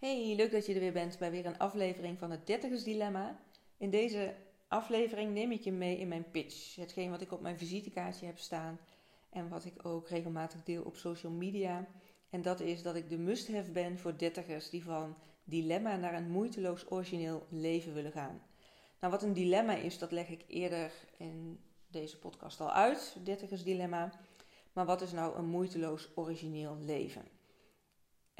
Hey, leuk dat je er weer bent bij weer een aflevering van het Dertigers Dilemma. In deze aflevering neem ik je mee in mijn pitch. Hetgeen wat ik op mijn visitekaartje heb staan en wat ik ook regelmatig deel op social media. En dat is dat ik de must-have ben voor dertigers die van dilemma naar een moeiteloos origineel leven willen gaan. Nou, wat een dilemma is, dat leg ik eerder in deze podcast al uit, dertigers dilemma. Maar wat is nou een moeiteloos origineel leven?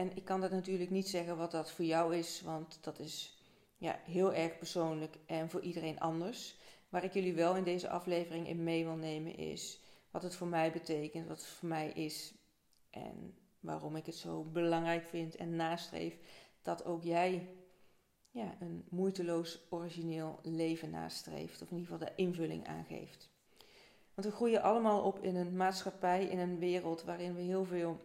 En ik kan dat natuurlijk niet zeggen wat dat voor jou is, want dat is ja, heel erg persoonlijk en voor iedereen anders. Waar ik jullie wel in deze aflevering in mee wil nemen is wat het voor mij betekent, wat het voor mij is en waarom ik het zo belangrijk vind en nastreef dat ook jij ja, een moeiteloos origineel leven nastreeft, of in ieder geval de invulling aangeeft. Want we groeien allemaal op in een maatschappij, in een wereld waarin we heel veel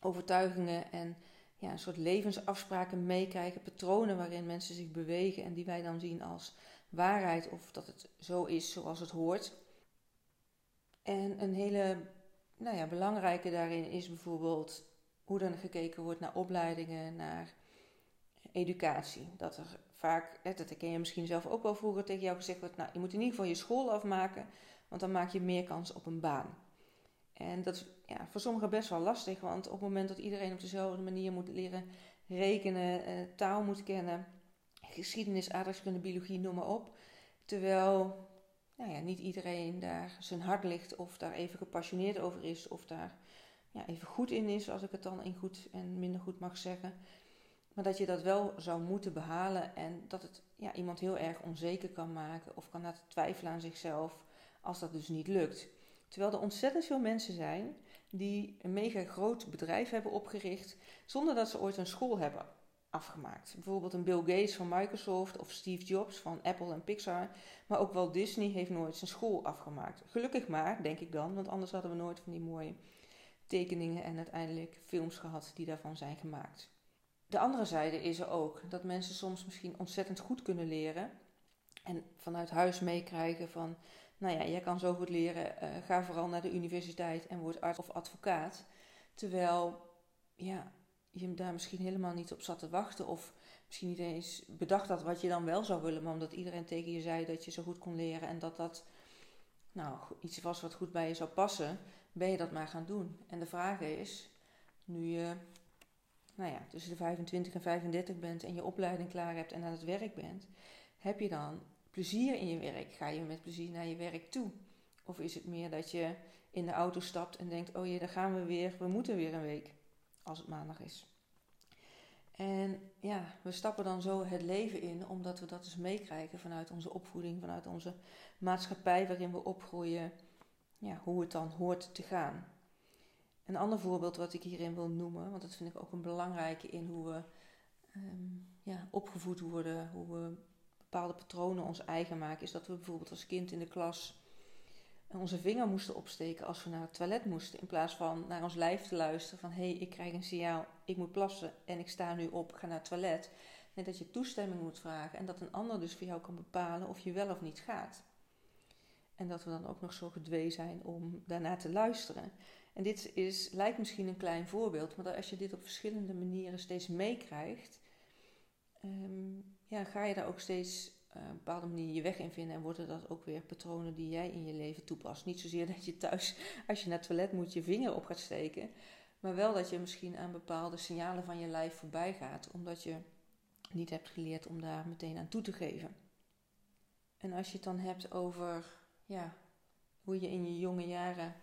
overtuigingen en ja, een soort levensafspraken meekrijgen, patronen waarin mensen zich bewegen en die wij dan zien als waarheid of dat het zo is zoals het hoort. En een hele nou ja, belangrijke daarin is bijvoorbeeld hoe dan gekeken wordt naar opleidingen, naar educatie. Dat er vaak, dat ken je misschien zelf ook wel vroeger tegen jou gezegd wordt, nou je moet in ieder geval je school afmaken, want dan maak je meer kans op een baan. En dat is ja, voor sommigen best wel lastig, want op het moment dat iedereen op dezelfde manier moet leren rekenen, eh, taal moet kennen, geschiedenis, aardrijkskunde, biologie, noem maar op. Terwijl nou ja, niet iedereen daar zijn hart ligt of daar even gepassioneerd over is of daar ja, even goed in is, als ik het dan in goed en minder goed mag zeggen. Maar dat je dat wel zou moeten behalen en dat het ja, iemand heel erg onzeker kan maken of kan laten twijfelen aan zichzelf als dat dus niet lukt. Terwijl er ontzettend veel mensen zijn die een mega groot bedrijf hebben opgericht zonder dat ze ooit een school hebben afgemaakt. Bijvoorbeeld een Bill Gates van Microsoft of Steve Jobs van Apple en Pixar. Maar ook Walt Disney heeft nooit zijn school afgemaakt. Gelukkig maar, denk ik dan, want anders hadden we nooit van die mooie tekeningen en uiteindelijk films gehad die daarvan zijn gemaakt. De andere zijde is er ook dat mensen soms misschien ontzettend goed kunnen leren en vanuit huis meekrijgen van nou ja, jij kan zo goed leren, uh, ga vooral naar de universiteit en word arts of advocaat. Terwijl ja, je daar misschien helemaal niet op zat te wachten of misschien niet eens bedacht had wat je dan wel zou willen, maar omdat iedereen tegen je zei dat je zo goed kon leren en dat dat nou, iets was wat goed bij je zou passen, ben je dat maar gaan doen. En de vraag is, nu je nou ja, tussen de 25 en 35 bent en je opleiding klaar hebt en aan het werk bent, heb je dan plezier in je werk? Ga je met plezier naar je werk toe? Of is het meer dat je in de auto stapt en denkt: oh jee, daar gaan we weer, we moeten weer een week, als het maandag is. En ja, we stappen dan zo het leven in, omdat we dat dus meekrijgen vanuit onze opvoeding, vanuit onze maatschappij waarin we opgroeien, ja, hoe het dan hoort te gaan. Een ander voorbeeld wat ik hierin wil noemen, want dat vind ik ook een belangrijke in hoe we ehm, ja, opgevoed worden, hoe we bepaalde patronen ons eigen maken, is dat we bijvoorbeeld als kind in de klas onze vinger moesten opsteken als we naar het toilet moesten. In plaats van naar ons lijf te luisteren van hé, hey, ik krijg een signaal, ik moet plassen en ik sta nu op, ga naar het toilet. Nee, dat je toestemming moet vragen en dat een ander dus voor jou kan bepalen of je wel of niet gaat. En dat we dan ook nog zo gedwee zijn om daarna te luisteren. En dit is, lijkt misschien een klein voorbeeld, maar als je dit op verschillende manieren steeds meekrijgt, Ehm, ja, ga je daar ook steeds uh, op een bepaalde manier je weg in vinden en worden dat ook weer patronen die jij in je leven toepast. Niet zozeer dat je thuis, als je naar het toilet moet, je vinger op gaat steken, maar wel dat je misschien aan bepaalde signalen van je lijf voorbij gaat, omdat je niet hebt geleerd om daar meteen aan toe te geven. En als je het dan hebt over ja, hoe je in je jonge jaren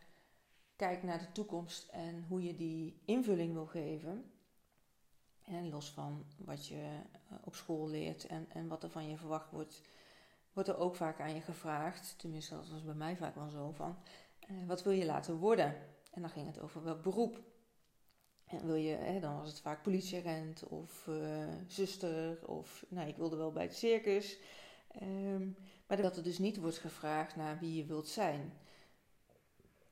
kijkt naar de toekomst en hoe je die invulling wil geven, en los van wat je op school leert en, en wat er van je verwacht wordt, wordt er ook vaak aan je gevraagd. Tenminste, dat was bij mij vaak wel zo van. Eh, wat wil je laten worden? En dan ging het over welk beroep. En wil je, hè, dan was het vaak politieagent of uh, zuster of, nou, ik wilde wel bij het circus. Um, maar dat er dus niet wordt gevraagd naar wie je wilt zijn.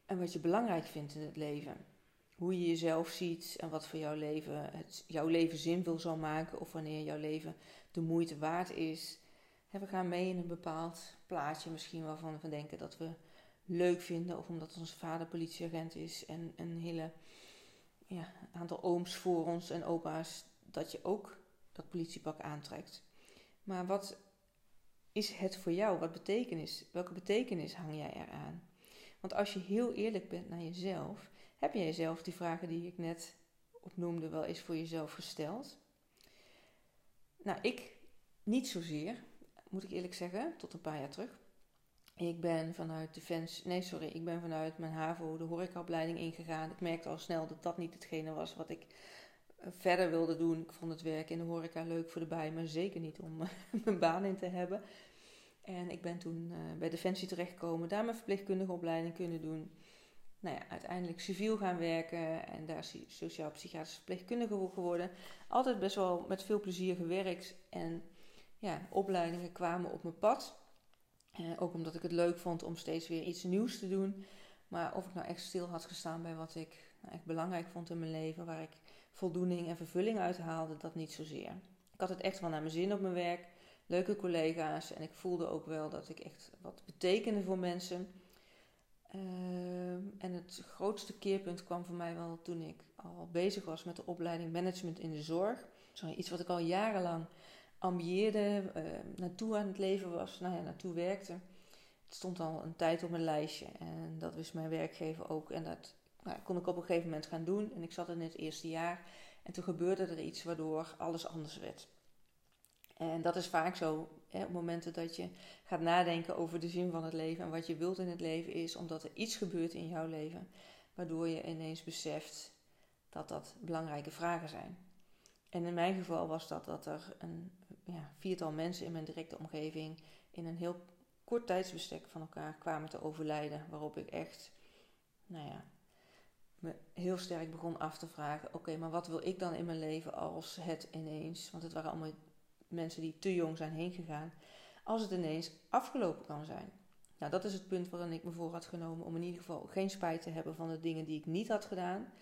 En wat je belangrijk vindt in het leven hoe je jezelf ziet en wat voor jouw leven het, jouw leven zinvol zal maken of wanneer jouw leven de moeite waard is. we gaan mee in een bepaald plaatje, misschien waarvan we denken dat we leuk vinden, of omdat onze vader politieagent is en een hele ja, aantal ooms voor ons en opa's, dat je ook dat politiepak aantrekt. Maar wat is het voor jou? Wat betekenis, welke betekenis hang jij eraan? Want als je heel eerlijk bent naar jezelf, heb jij jezelf die vragen die ik net opnoemde wel eens voor jezelf gesteld? Nou, ik niet zozeer, moet ik eerlijk zeggen, tot een paar jaar terug. Ik ben vanuit Defensie, nee sorry, ik ben vanuit mijn HAVO de horecaopleiding ingegaan. Ik merkte al snel dat dat niet hetgene was wat ik eh, verder wilde doen. Ik vond het werk in de horeca leuk voor de bij, maar zeker niet om mijn baan in te hebben. En ik ben toen uh, bij Defensie terechtgekomen, daar mijn verpleegkundige opleiding kunnen doen. Nou ja, uiteindelijk civiel gaan werken en daar sociaal-psychiatrisch verpleegkundige geworden. Altijd best wel met veel plezier gewerkt en ja, opleidingen kwamen op mijn pad. Eh, ook omdat ik het leuk vond om steeds weer iets nieuws te doen. Maar of ik nou echt stil had gestaan bij wat ik nou, echt belangrijk vond in mijn leven, waar ik voldoening en vervulling uit haalde, dat niet zozeer. Ik had het echt wel naar mijn zin op mijn werk, leuke collega's en ik voelde ook wel dat ik echt wat betekende voor mensen. Ehm, en het grootste keerpunt kwam voor mij wel toen ik al bezig was met de opleiding management in de zorg. Iets wat ik al jarenlang ambieerde, uh, naartoe aan het leven was, nou ja, naartoe werkte. Het stond al een tijd op mijn lijstje en dat wist mijn werkgever ook. En dat nou, kon ik op een gegeven moment gaan doen. En ik zat in het eerste jaar en toen gebeurde er iets waardoor alles anders werd. En dat is vaak zo hè, op momenten dat je gaat nadenken over de zin van het leven en wat je wilt in het leven is omdat er iets gebeurt in jouw leven waardoor je ineens beseft dat dat belangrijke vragen zijn. En in mijn geval was dat dat er een ja, viertal mensen in mijn directe omgeving in een heel kort tijdsbestek van elkaar kwamen te overlijden. Waarop ik echt, nou ja, me heel sterk begon af te vragen: oké, maar wat wil ik dan in mijn leven als het ineens, want het waren allemaal mensen die te jong zijn heen gegaan, als het ineens afgelopen kan zijn. Nou, dat is het punt waarin ik me voor had genomen om in ieder geval geen spijt te hebben van de dingen die ik niet had gedaan.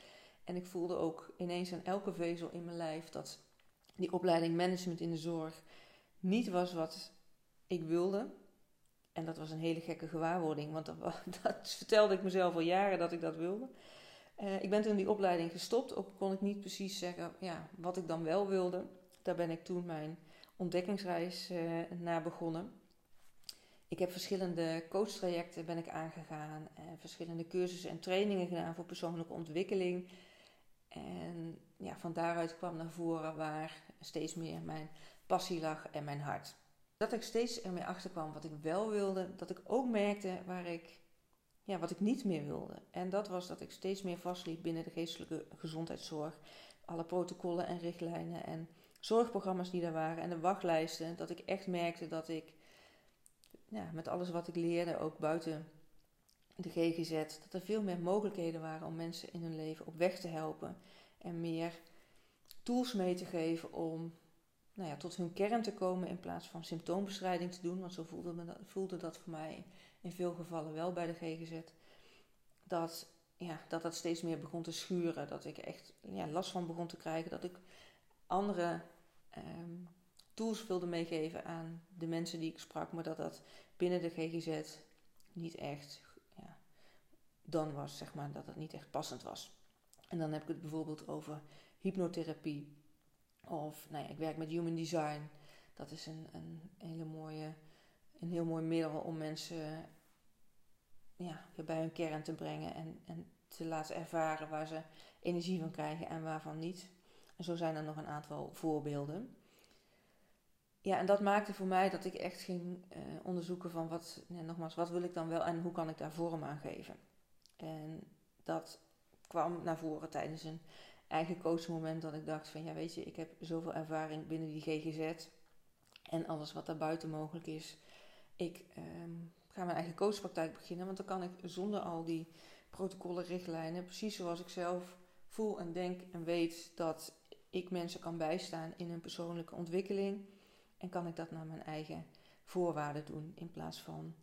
En ik voelde ook ineens aan elke vezel in mijn lijf dat die opleiding management in de zorg niet was wat ik wilde. En dat was een hele gekke gewaarwording, want dat, vertelde ik mezelf al jaren dat ik dat wilde. Uh, ik ben toen die opleiding gestopt, ook kon ik niet precies zeggen ja, wat ik dan wel wilde. Daar ben ik toen mijn ontdekkingsreis uh, naar begonnen. Ik heb verschillende coachtrajecten ben ik aangegaan, uh, verschillende cursussen en trainingen gedaan voor persoonlijke ontwikkeling. En ja, van daaruit kwam naar voren waar steeds meer mijn passie lag en mijn hart. Dat ik steeds ermee achterkwam wat ik wel wilde, dat ik ook merkte waar ik, ja, wat ik niet meer wilde. En dat was dat ik steeds meer vastliep binnen de geestelijke gezondheidszorg. Alle protocollen en richtlijnen en zorgprogramma's die daar waren en de wachtlijsten. Dat ik echt merkte dat ik ja, met alles wat ik leerde, ook buiten de GGZ, dat er veel meer mogelijkheden waren om mensen in hun leven op weg te helpen en meer tools mee te geven om nou ja, tot hun kern te komen in plaats van symptoombestrijding te doen. Want zo voelde, dat, voelde dat voor mij in veel gevallen wel bij de GGZ. Dat, ja, dat dat steeds meer begon te schuren. Dat ik echt ja, last van begon te krijgen. Dat ik andere ehm, tools wilde meegeven aan de mensen die ik sprak. Maar dat dat binnen de GGZ niet echt ja, dan was, zeg maar. Dat het niet echt passend was. En dan heb ik het bijvoorbeeld over hypnotherapie. Of nou ja, ik werk met human design. Dat is een, een, hele mooie, een heel mooi middel om mensen ja, bij hun kern te brengen en, en te laten ervaren waar ze energie van krijgen en waarvan niet. Zo zijn er nog een aantal voorbeelden. Ja, en dat maakte voor mij dat ik echt ging uh, onderzoeken van wat, nogmaals, wat wil ik dan wel en hoe kan ik daar vorm aan geven. En dat kwam naar voren tijdens een eigen coachmoment dat ik dacht van ja weet je, ik heb zoveel ervaring binnen die GGZ en alles wat daarbuiten mogelijk is. Ik ehm, ga mijn eigen coachpraktijk beginnen, want dan kan ik zonder al die protocollen, richtlijnen, precies zoals ik zelf voel en denk en weet dat ik mensen kan bijstaan in hun persoonlijke ontwikkeling. En kan ik dat naar mijn eigen voorwaarden doen in plaats van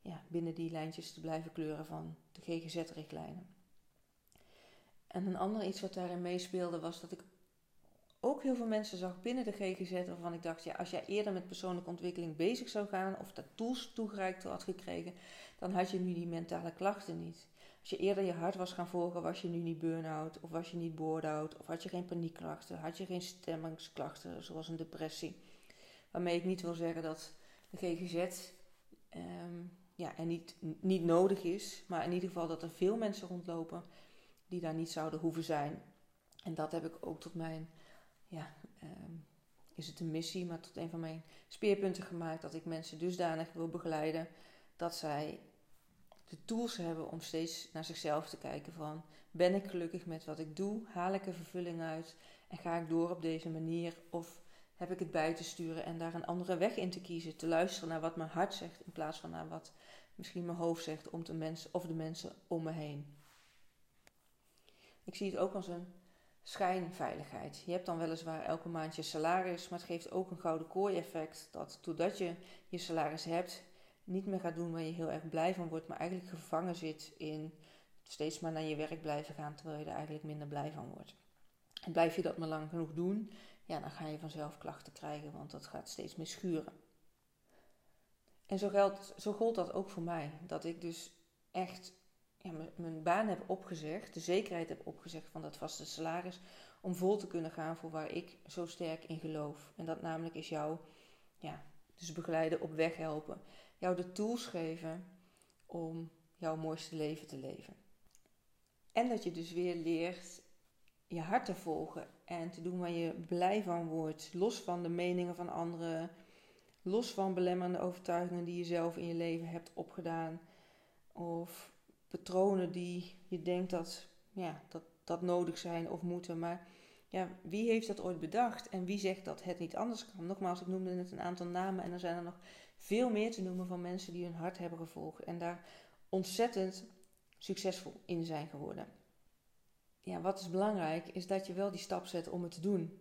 ja, binnen die lijntjes te blijven kleuren van de GGZ-richtlijnen. En een ander iets wat daarin meespeelde was dat ik ook heel veel mensen zag binnen de GGZ waarvan ik dacht, ja, als jij eerder met persoonlijke ontwikkeling bezig zou gaan of dat tools toegereikt had gekregen, dan had je nu die mentale klachten niet. Als je eerder je hart was gaan volgen, was je nu niet burn-out, of was je niet bored-out, of had je geen paniekklachten, had je geen stemmingsklachten, zoals een depressie. Waarmee ik niet wil zeggen dat de GGZ ehm, ja, en niet, niet nodig is, maar in ieder geval dat er veel mensen rondlopen die daar niet zouden hoeven zijn. En dat heb ik ook tot mijn, ja, ehm, is het een missie, maar tot een van mijn speerpunten gemaakt dat ik mensen dusdanig wil begeleiden dat zij de tools hebben om steeds naar zichzelf te kijken van ben ik gelukkig met wat ik doe, haal ik er vervulling uit en ga ik door op deze manier of heb ik het bij te sturen en daar een andere weg in te kiezen, te luisteren naar wat mijn hart zegt in plaats van naar wat misschien mijn hoofd zegt om de mensen of de mensen om me heen. Ik zie het ook als een schijnveiligheid. Je hebt dan weliswaar elke maand je salaris, maar het geeft ook een gouden kooi-effect dat doordat je je salaris hebt, niet meer gaat doen waar je heel erg blij van wordt, maar eigenlijk gevangen zit in steeds maar naar je werk blijven gaan terwijl je er eigenlijk minder blij van wordt. En blijf je dat maar lang genoeg doen, ja, dan ga je vanzelf klachten krijgen, want dat gaat steeds meer schuren. En zo, geldt, zo gold dat ook voor mij. Dat ik dus echt ja, mijn baan heb opgezegd, de zekerheid heb opgezegd van dat vaste salaris, om vol te kunnen gaan voor waar ik zo sterk in geloof. En dat namelijk is jou, ja, dus begeleiden, op weg helpen. Jou de tools geven om jouw mooiste leven te leven. En dat je dus weer leert je hart te volgen en te doen waar je blij van wordt, los van de meningen van anderen, los van belemmerende overtuigingen die je zelf in je leven hebt opgedaan, of patronen die je denkt dat, ja, dat, dat nodig zijn of moeten. Maar ja, wie heeft dat ooit bedacht en wie zegt dat het niet anders kan? Nogmaals, ik noemde net een aantal namen en er zijn er nog veel meer te noemen van mensen die hun hart hebben gevolgd en daar ontzettend succesvol in zijn geworden. Ja, wat is belangrijk is dat je wel die stap zet om het te doen.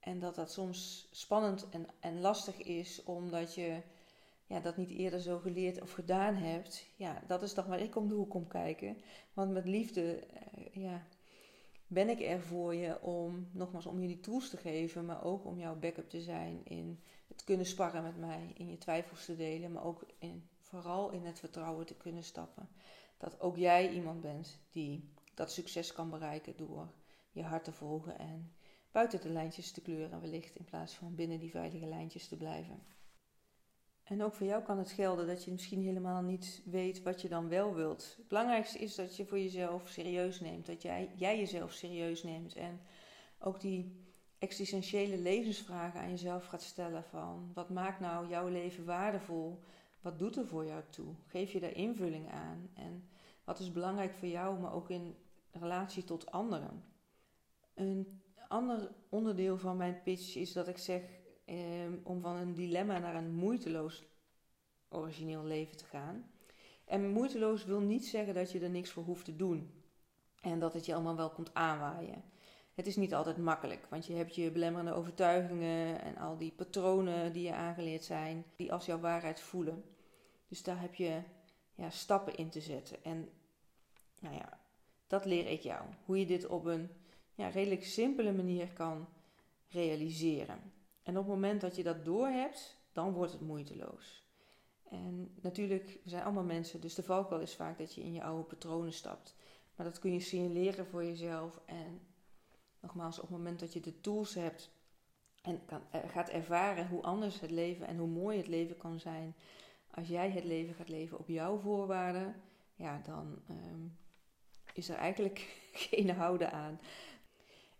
En dat dat soms spannend en, en lastig is, omdat je ja, dat niet eerder zo geleerd of gedaan hebt. Ja, dat is toch waar ik om de hoek kom kijken. Want met liefde eh, ja, ben ik er voor je om, nogmaals, om je die tools te geven, maar ook om jouw backup te zijn in kunnen sparren met mij, in je twijfels te delen, maar ook in, vooral in het vertrouwen te kunnen stappen. Dat ook jij iemand bent die dat succes kan bereiken door je hart te volgen en buiten de lijntjes te kleuren wellicht in plaats van binnen die veilige lijntjes te blijven. En ook voor jou kan het gelden dat je misschien helemaal niet weet wat je dan wel wilt. Het belangrijkste is dat je voor jezelf serieus neemt. Dat jij, jij jezelf serieus neemt. En ook die existentiële levensvragen aan jezelf gaat stellen van... Wat maakt nou jouw leven waardevol? Wat doet er voor jou toe? Geef je daar invulling aan? En wat is belangrijk voor jou, maar ook in relatie tot anderen? Een ander onderdeel van mijn pitch is dat ik zeg Ehm, om van een dilemma naar een moeiteloos origineel leven te gaan. En moeiteloos wil niet zeggen dat je er niks voor hoeft te doen. En dat het je allemaal wel komt aanwaaien. Het is niet altijd makkelijk, want je hebt je belemmerende overtuigingen en al die patronen die je aangeleerd zijn, die als jouw waarheid voelen. Dus daar heb je ja, stappen in te zetten. En nou ja, dat leer ik jou. Hoe je dit op een ja, redelijk simpele manier kan realiseren. En op het moment dat je dat doorhebt, dan wordt het moeiteloos. En natuurlijk, zijn allemaal mensen, dus de valkuil is vaak dat je in je oude patronen stapt. Maar dat kun je signaleren voor jezelf. En nogmaals, op het moment dat je de tools hebt en kan, gaat ervaren hoe anders het leven en hoe mooi het leven kan zijn. Als jij het leven gaat leven op jouw voorwaarden, ja, dan ehm, is er eigenlijk geen houden aan.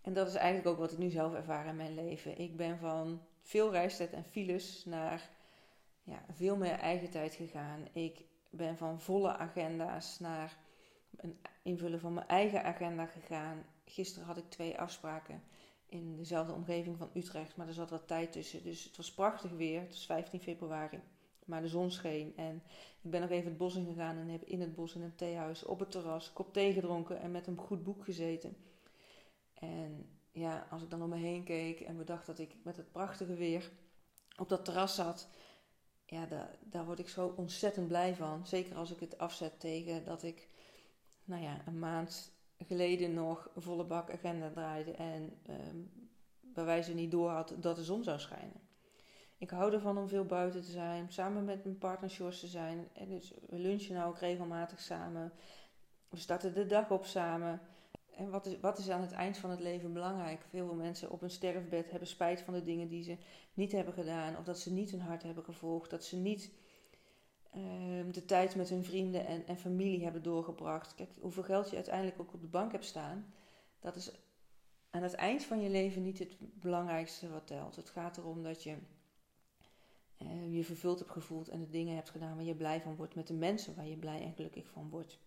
En dat is eigenlijk ook wat ik nu zelf ervaar in mijn leven. Ik ben van veel reistijd en files naar ja, veel meer eigen tijd gegaan. Ik ben van volle agenda's naar een invullen van mijn eigen agenda gegaan. Gisteren had ik twee afspraken in dezelfde omgeving van Utrecht, maar er zat wat tijd tussen. Dus het was prachtig weer. Het was 15 februari, maar de zon scheen. En ik ben nog even het bos in gegaan en heb in het bos in een theehuis op het terras kop thee gedronken en met een goed boek gezeten. En ja, als ik dan om me heen keek en bedacht dat ik met het prachtige weer op dat terras zat, ja, daar, daar word ik zo ontzettend blij van. Zeker als ik het afzet tegen dat ik, nou ja, een maand geleden nog volle bak agenda draaide en um, bij wijze niet door had dat de zon zou schijnen. Ik hou ervan om veel buiten te zijn, samen met mijn partner Sjors te zijn. En dus we lunchen nou ook regelmatig samen. We starten de dag op samen. En wat is, wat is aan het eind van het leven belangrijk? Veel mensen op een sterfbed hebben spijt van de dingen die ze niet hebben gedaan. Of dat ze niet hun hart hebben gevolgd. Dat ze niet ehm, de tijd met hun vrienden en, en familie hebben doorgebracht. Kijk, hoeveel geld je uiteindelijk ook op de bank hebt staan. Dat is aan het eind van je leven niet het belangrijkste wat telt. Het gaat erom dat je uh, je vervuld hebt gevoeld en de dingen hebt gedaan waar je blij van wordt. Met de mensen waar je blij en gelukkig van wordt.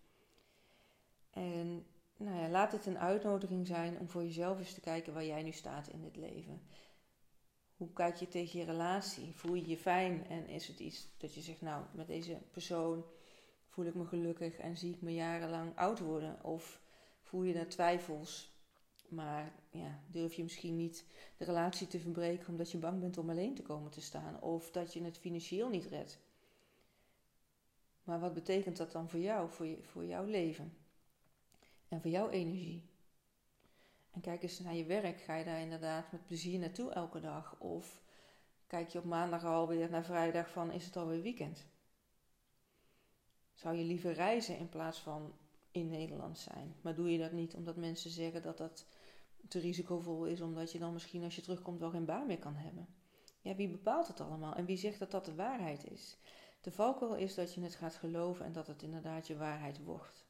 En nou ja, laat het een uitnodiging zijn om voor jezelf eens te kijken waar jij nu staat in dit leven. Hoe kijk je tegen je relatie? Voel je je fijn? En is het iets dat je zegt, nou, met deze persoon voel ik me gelukkig en zie ik me jarenlang oud worden? Of voel je daar twijfels? Maar ja, durf je misschien niet de relatie te verbreken omdat je bang bent om alleen te komen te staan? Of dat je het financieel niet redt? Maar wat betekent dat dan voor jou, voor, je, voor jouw leven? En voor jouw energie. En kijk eens naar je werk. Ga je daar inderdaad met plezier naartoe elke dag? Of kijk je op maandag alweer naar vrijdag van is het alweer weekend? Zou je liever reizen in plaats van in Nederland zijn? Maar doe je dat niet omdat mensen zeggen dat dat te risicovol is, omdat je dan misschien als je terugkomt wel geen baan meer kan hebben? Ja, wie bepaalt het allemaal? En wie zegt dat dat de waarheid is? De valkuil is dat je het gaat geloven en dat het inderdaad je waarheid wordt.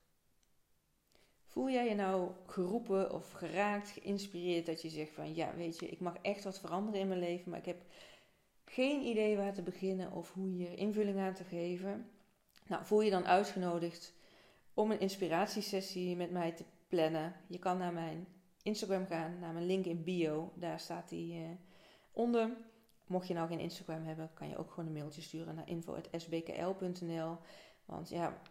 Voel jij je nou geroepen of geraakt, geïnspireerd dat je zegt van ja, weet je, ik mag echt wat veranderen in mijn leven, maar ik heb geen idee waar te beginnen of hoe hier invulling aan te geven? Nou, voel je dan uitgenodigd om een inspiratiesessie met mij te plannen? Je kan naar mijn Instagram gaan, naar mijn link in bio, daar staat die uh, onder. Mocht je nou geen Instagram hebben, kan je ook gewoon een mailtje sturen naar info.sbkl.nl. Want ja,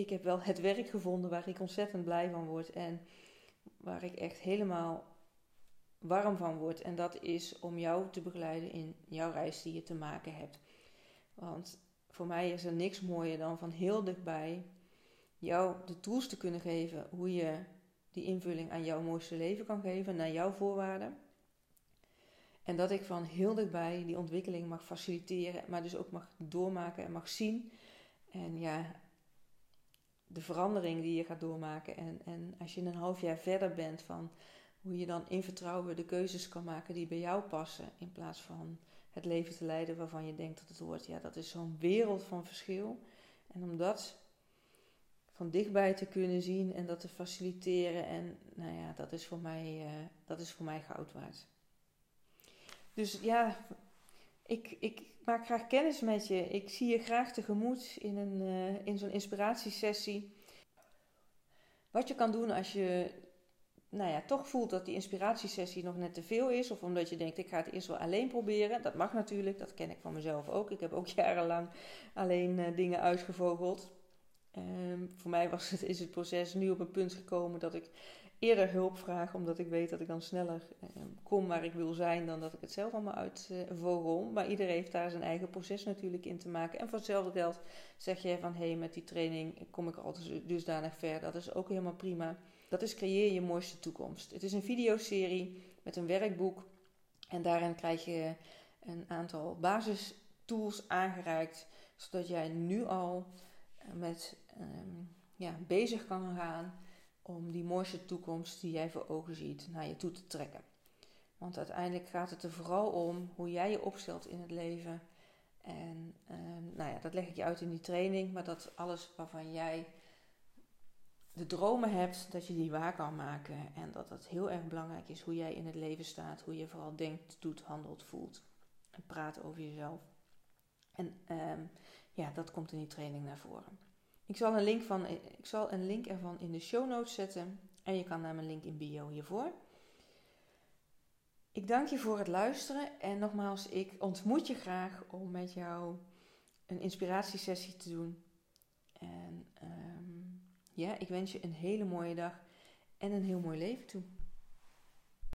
ik heb wel het werk gevonden waar ik ontzettend blij van word en waar ik echt helemaal warm van word. En dat is om jou te begeleiden in jouw reis die je te maken hebt. Want voor mij is er niks mooier dan van heel dichtbij jou de tools te kunnen geven hoe je die invulling aan jouw mooiste leven kan geven, naar jouw voorwaarden. En dat ik van heel dichtbij die ontwikkeling mag faciliteren, maar dus ook mag doormaken en mag zien. En ja, de verandering die je gaat doormaken. En, en als je een half jaar verder bent van hoe je dan in vertrouwen de keuzes kan maken die bij jou passen. In plaats van het leven te leiden waarvan je denkt dat het hoort. Ja, dat is zo'n wereld van verschil. En om dat van dichtbij te kunnen zien en dat te faciliteren. En nou ja, dat is voor mij, uh, dat is voor mij goud waard. Dus ja, ik, ik maak graag kennis met je. Ik zie je graag tegemoet in, een, uh, in zo'n inspiratiesessie. Wat je kan doen als je nou ja, toch voelt dat die inspiratiesessie nog net te veel is. Of omdat je denkt, ik ga het eerst wel alleen proberen. Dat mag natuurlijk, dat ken ik van mezelf ook. Ik heb ook jarenlang alleen uh, dingen uitgevogeld. Um, voor mij was het, is het proces nu op een punt gekomen dat ik eerder hulp vraag, omdat ik weet dat ik dan sneller eh, kom waar ik wil zijn dan dat ik het zelf allemaal uitvogel. Maar iedereen heeft daar zijn eigen proces natuurlijk in te maken. En voor hetzelfde geld zeg je van hé, hey, met die training kom ik altijd dusdanig ver. Dat is ook helemaal prima. Dat is creëer je mooiste toekomst. Het is een videoserie met een werkboek. En daarin krijg je een aantal basistools aangereikt, zodat jij nu al met um, ja, bezig kan gaan om die mooiste toekomst die jij voor ogen ziet naar je toe te trekken. Want uiteindelijk gaat het er vooral om hoe jij je opstelt in het leven. En um, nou ja, dat leg ik je uit in die training, maar dat alles waarvan jij de dromen hebt, dat je die waar kan maken. En dat het heel erg belangrijk is hoe jij in het leven staat, hoe je vooral denkt, doet, handelt, voelt en praat over jezelf. En um, ja, dat komt in die training naar voren. Ik zal, een link van, ik zal een link ervan in de show notes zetten. En je kan naar mijn link in bio hiervoor. Ik dank je voor het luisteren. En nogmaals, ik ontmoet je graag om met jou een inspiratiesessie te doen. En um, ja, ik wens je een hele mooie dag en een heel mooi leven toe.